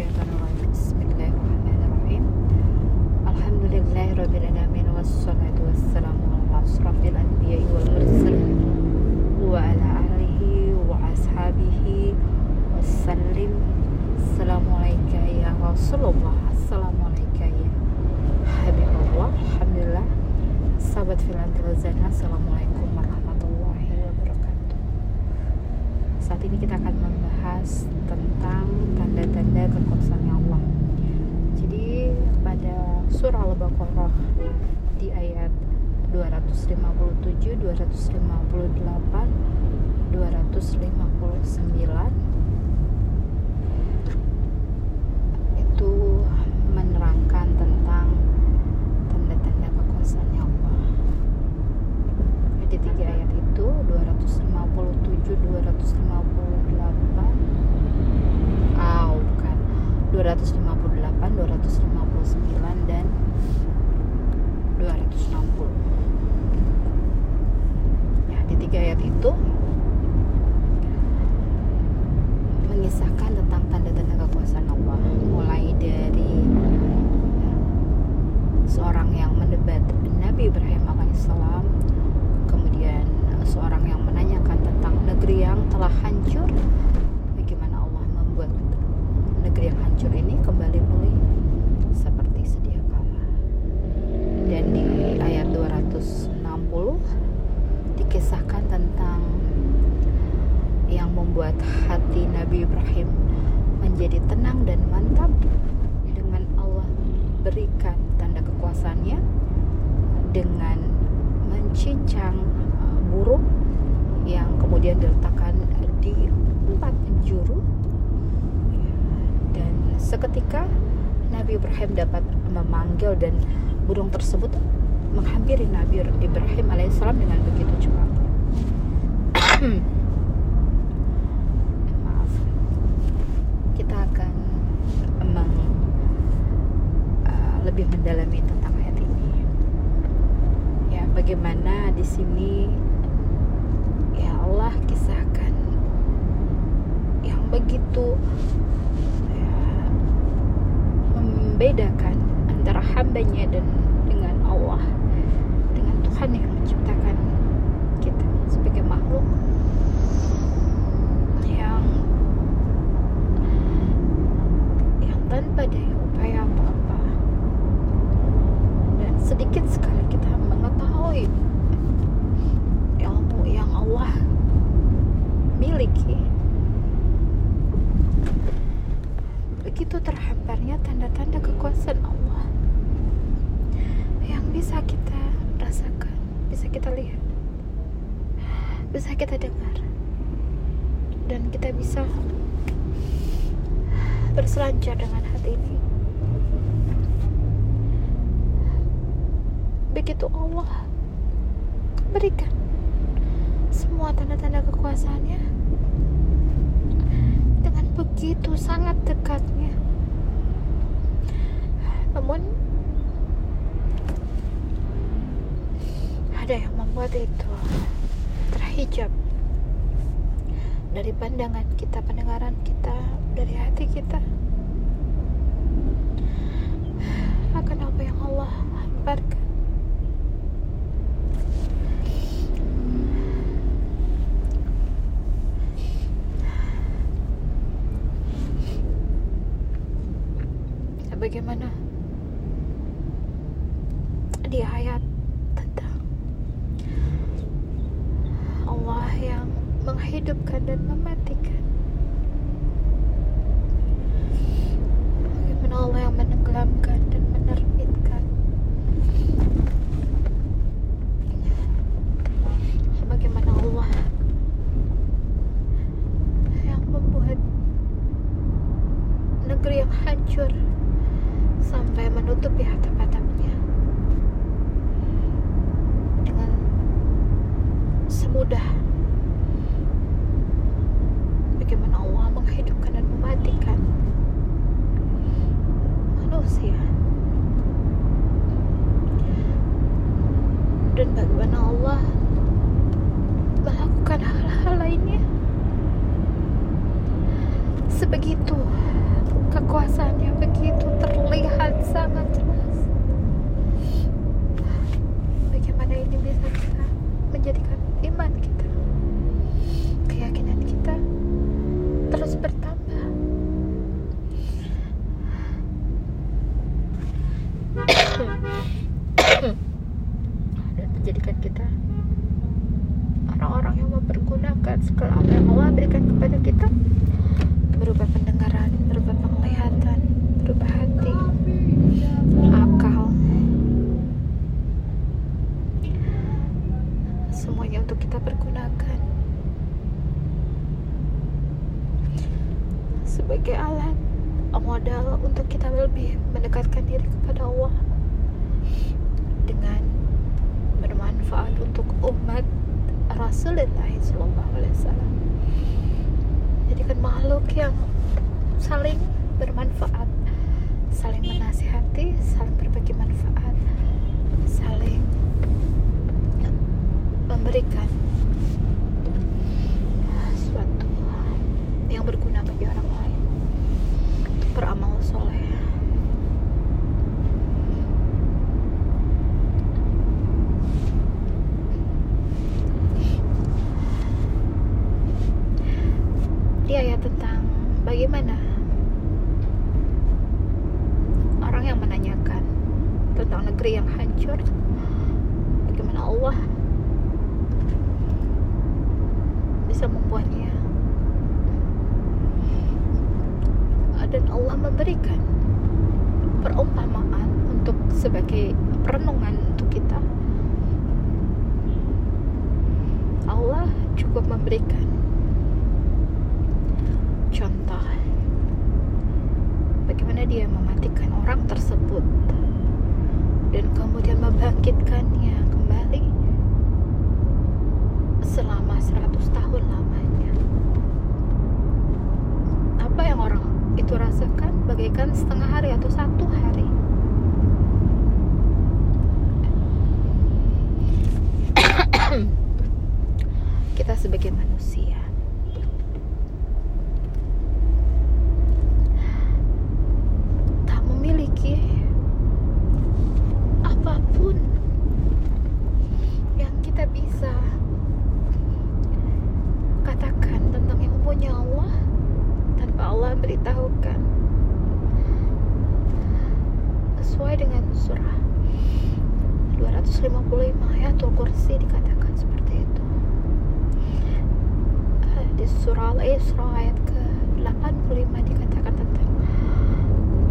Cheers. Surah Al-Baqarah di ayat 257, 258, 259 itu menerangkan tentang tanda-tanda kekuasaan Allah. Di tiga ayat itu 257, 258 Ah, bukan. 258, 259 dan 260 Ya, di tiga ayat itu mengisahkan tentang tanda-tanda kekuasaan Allah mulai dari ya, seorang yang mendebat Nabi Ibrahim alaihissalam kemudian eh, seorang yang menanyakan tentang negeri yang telah hancur bagaimana Allah membuat negeri yang hancur ini kembali pulih seperti sedia kala dan di ayat 260 dikisahkan tentang yang membuat hati Nabi Ibrahim menjadi tenang dan mantap dengan Allah berikan tanda kekuasaannya dengan mencincang uh, burung yang kemudian diletakkan di empat penjuru dan seketika Nabi Ibrahim dapat memanggil dan burung tersebut menghampiri Nabi Ibrahim alaihissalam dengan begitu cepat. Maaf. Kita akan meng, uh, lebih mendalami tentang ayat ini. Ya, bagaimana di sini ya Allah kisahkan yang begitu membedakan antara hambanya dan dengan Allah dengan Tuhan yang menciptakan kita sebagai makhluk. Yang yang tanpa daya upaya apa-apa. Dan sedikit sekali kita mengetahui ilmu yang Allah miliki begitu terhamparnya tanda-tanda kekuasaan Allah yang bisa kita rasakan, bisa kita lihat, bisa kita dengar, dan kita bisa berselancar dengan hati ini. Begitu Allah berikan semua tanda-tanda kekuasaannya dengan begitu sangat dekatnya. Namun ada yang membuat itu terhijab dari pandangan kita, pendengaran kita, dari hati kita akan apa yang Allah hamparkan. Bagaimana di ayat tentang Allah yang menghidupkan dan mematikan. Bagaimana Allah yang menenggelamkan dan menerbitkan. Bagaimana Allah yang membuat negeri yang hancur sampai menutupi atap-atapnya dengan semudah bagaimana Allah menghidupkan dan mematikan manusia dan bagaimana Allah melakukan hal-hal lainnya sebegitu kekuasaannya begitu terlihat sangat jelas bagaimana ini bisa kita menjadikan iman kita keyakinan kita terus bertambah kita. Orang-orang yang mempergunakan segala apa yang Allah berikan kepada kita berupa pendengaran, berupa penglihatan, berupa hati, akal, semuanya untuk kita pergunakan. Sebagai alat modal untuk kita lebih mendekatkan diri kepada Allah dengan bermanfaat untuk umat Rasulullah Sallallahu Alaihi Wasallam. Jadikan makhluk yang saling bermanfaat, saling menasihati, saling berbagi manfaat, saling memberikan sesuatu yang berguna bagi orang lain beramal soleh. Dia ya tentang bagaimana orang yang menanyakan tentang negeri yang hancur, bagaimana Allah bisa membuatnya? Dan Allah memberikan perumpamaan untuk sebagai perenungan untuk kita. Allah cukup memberikan contoh bagaimana dia mematikan orang tersebut dan kemudian membangkitkannya kembali selama 100 tahun lamanya apa yang orang itu rasakan bagaikan setengah hari atau satu hari kita sebagai manusia tak memiliki apa pun yang kita bisa katakan tentang ilmunya Allah tanpa Allah beritahukan sesuai dengan surah. 255 ayat Al-Kursi dikatakan seperti itu. Eh, di surah Al-Isra ayat ke-85 dikatakan tentang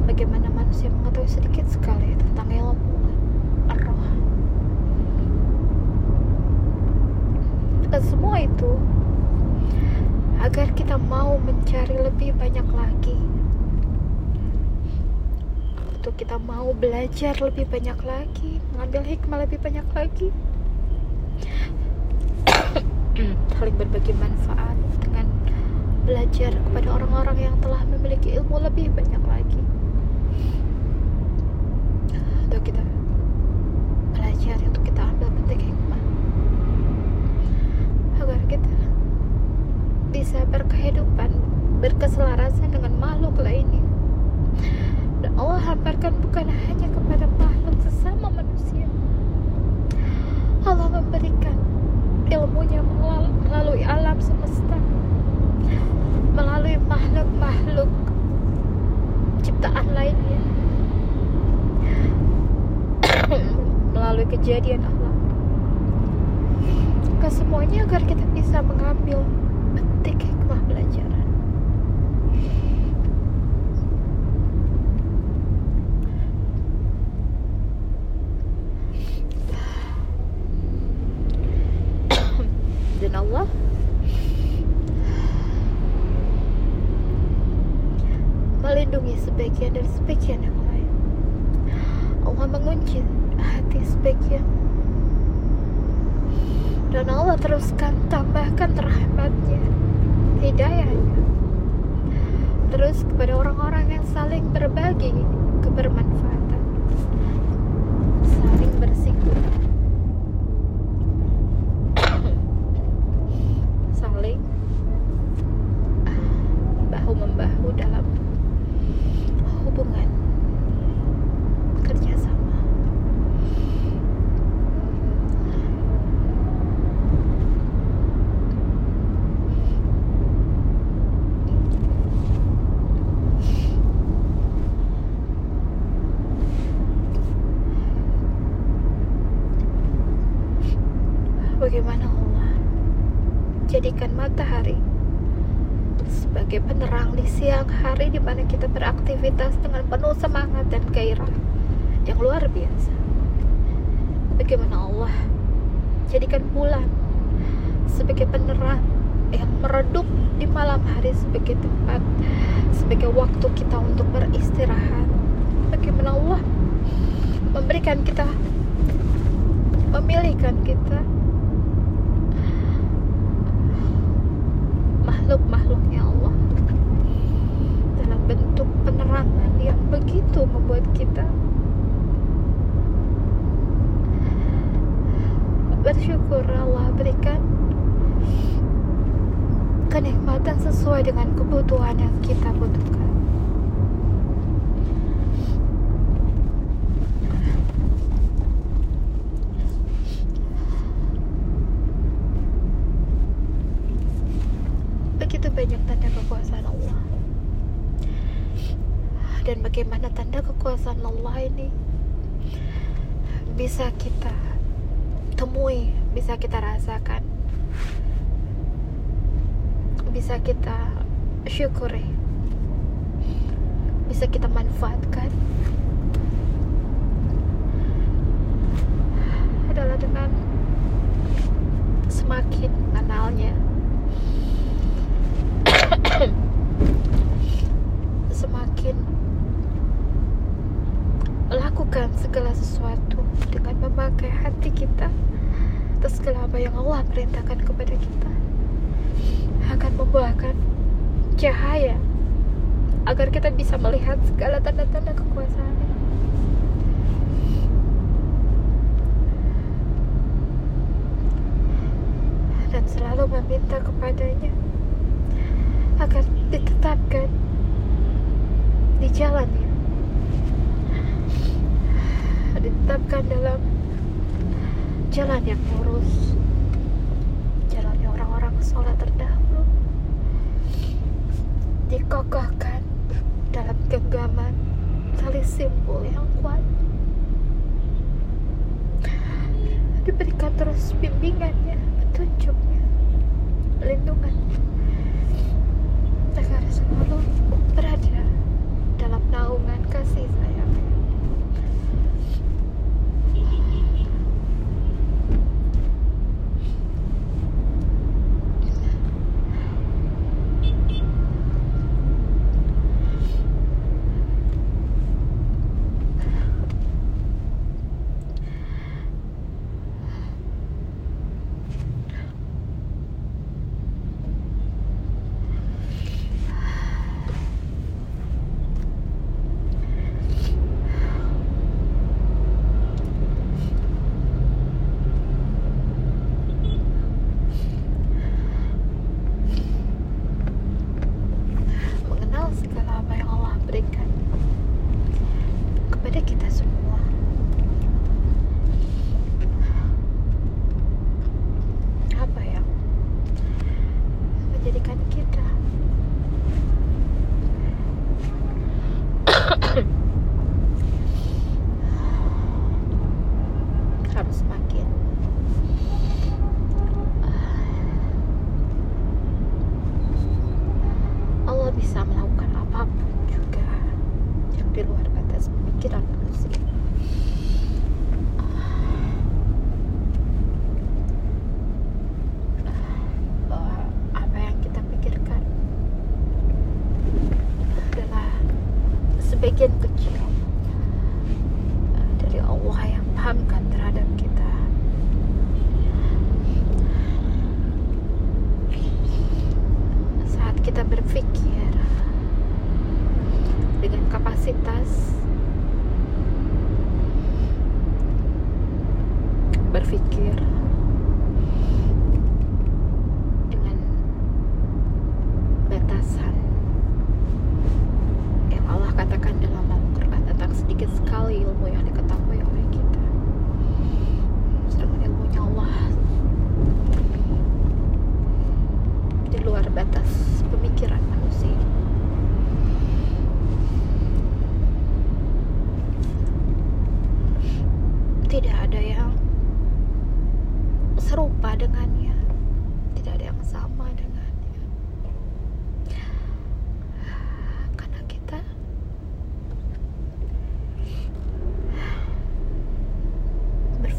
bagaimana manusia mengetahui sedikit sekali tentang ilmu ar-roh dan semua itu agar kita mau mencari lebih banyak lagi untuk kita mau belajar lebih banyak lagi mengambil hikmah lebih banyak lagi. Saling berbagi manfaat dengan belajar kepada orang-orang yang telah memiliki ilmu lebih banyak lagi. Untuk kita belajar untuk kita ambil petik hikmah. Agar kita bisa berkehidupan berkeselarasan dengan makhluk lainnya Allah hamparkan bukan hanya kepada makhluk sesama manusia. Allah memberikan ilmunya melal- melalui alam semesta melalui makhluk-makhluk ciptaan lainnya melalui kejadian Allah. Kesemuanya agar kita bisa mengambil petik hikmah pelajaran dan Allah melindungi sebagian yang lain Allah mengunci hati sebagian. Dan Allah teruskan tambahkan rahmatnya hidayahnya. Terus kepada orang-orang yang saling berbagi kebermanfaatan saling bersinggungan saling bahu membahu dalam hubungan kerjasama bagaimana Allah jadikan matahari sebagai penerang hari di mana kita beraktivitas dengan penuh semangat dan gairah yang luar biasa. Bagaimana Allah jadikan bulan sebagai penerang yang meredup di malam hari sebagai tempat sebagai waktu kita untuk beristirahat. Bagaimana Allah memberikan kita memilihkan kita makhluk-makhluknya Allah dalam bentuk penerangan yang begitu membuat kita bersyukur Allah berikan kenikmatan sesuai dengan kebutuhan yang kita butuhkan begitu banyak tanda kekuasaan Allah. Dan bagaimana tanda kekuasaan Allah ini bisa kita temui, bisa kita rasakan, bisa kita syukuri, bisa kita manfaatkan adalah dengan semakin mengenalnya semakin lakukan segala sesuatu dengan memakai hati kita atas segala apa yang Allah perintahkan kepada kita akan membuahkan cahaya agar kita bisa melihat segala tanda-tanda kekuasaan. Dan selalu meminta kepadanya agar ditetapkan di jalannya. Ditetapkan dalam jalan yang lurus sholat terdahulu. Dikokohkan dalam genggaman tali simpul yang kuat. Diberikan terus bimbingannya petunjuknya pelindungannya agar selalu berada dalam naungan kasih sayang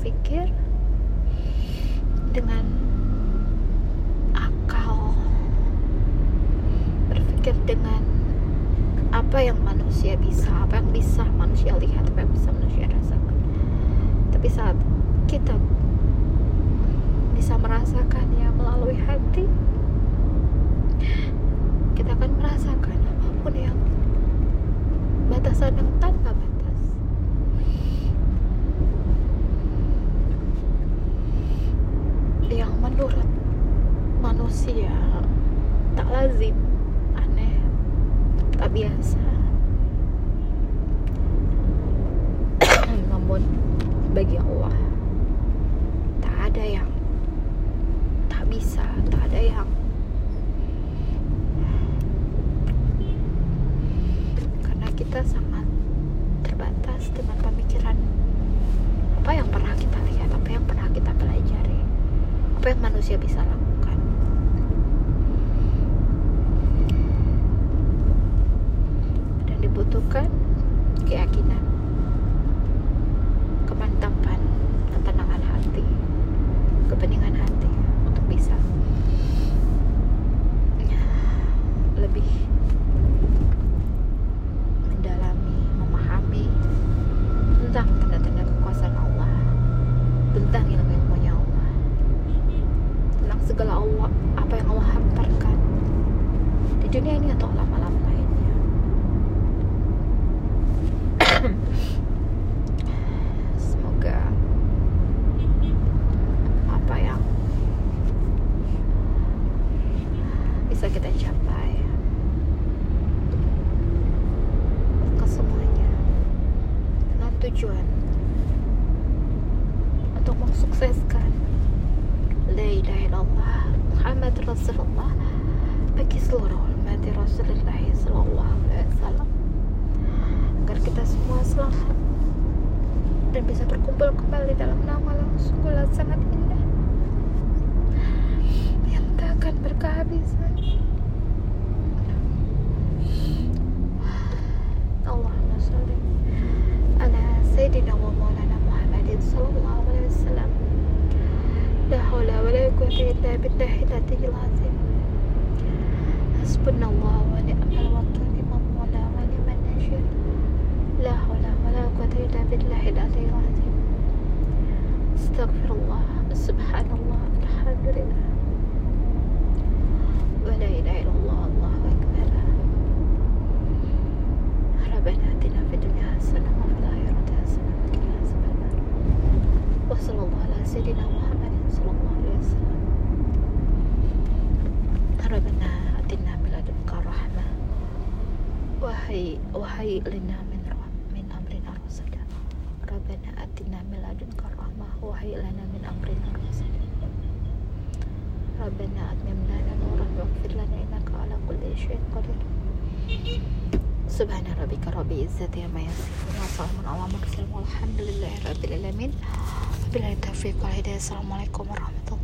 berpikir dengan akal. Berpikir dengan apa yang manusia bisa apa yang bisa manusia lihat apa yang bisa manusia rasakan. Tapi saat kita bisa merasakannya melalui hati kita akan merasakan apa pun yang batasan yang tanpa batas menurut manusia tak lazim aneh tak biasa. Namun bagi Allah tak ada yang tak bisa tak ada yang karena kita sangat terbatas dengan pemikiran apa yang pernah kita lihat apa yang pernah kita pelajari apa yang manusia bisa lakukan. Dan dibutuhkan keyakinan kemantapan ketenangan hati kebeningan hati untuk bisa lebih mendalami memahami tentang tanda-tanda kekuasaan Allah tentang ilmu-ilmunya Allah tentang segala Allah apa yang Allah hamparkan di dunia ini atau alam-alam lainnya semoga apa yang bisa kita capai. Kesemuanya dengan tujuan. Untuk mensukseskan. La ilaha illallah Muhammad Rasulullah. Bagi seluruh umat Rasulullah Sallallahu Alaihi Wasallam. Agar kita semua selamat. Dan bisa berkumpul kembali dalam nama yang sungguh sangat indah إلا بالله العلي العظيم. حسبنا الله ونعم الوكيل. نعم المولى ونعم النصير لا حول ولا قوة إلا بالله العلي العظيم. استغفر الله سبحان الله الحمد لله ولا إله إلا الله. الله أكبر. ربنا آتنا في الدنيا حسنة وفي الآخرة حسنة وقنا عذاب النار. وصلى الله على سيدنا محمد. صلى الله عليه وسلم ربنا آتنا من لدنك رحمة وهي وهيئ لنا من من أمرنا رشدا ربنا آتنا من لدنك رحمة وهيئ لنا من أمرنا رشدا ربنا أتمم لنا نورا واغفر لنا إنك على كل شيء قدير سبحان ربك رب العزة عما يصفون وسلام على المرسلين والحمد لله رب العالمين Bila taufiq wal hidayah. Assalamualaikum warahmatullahi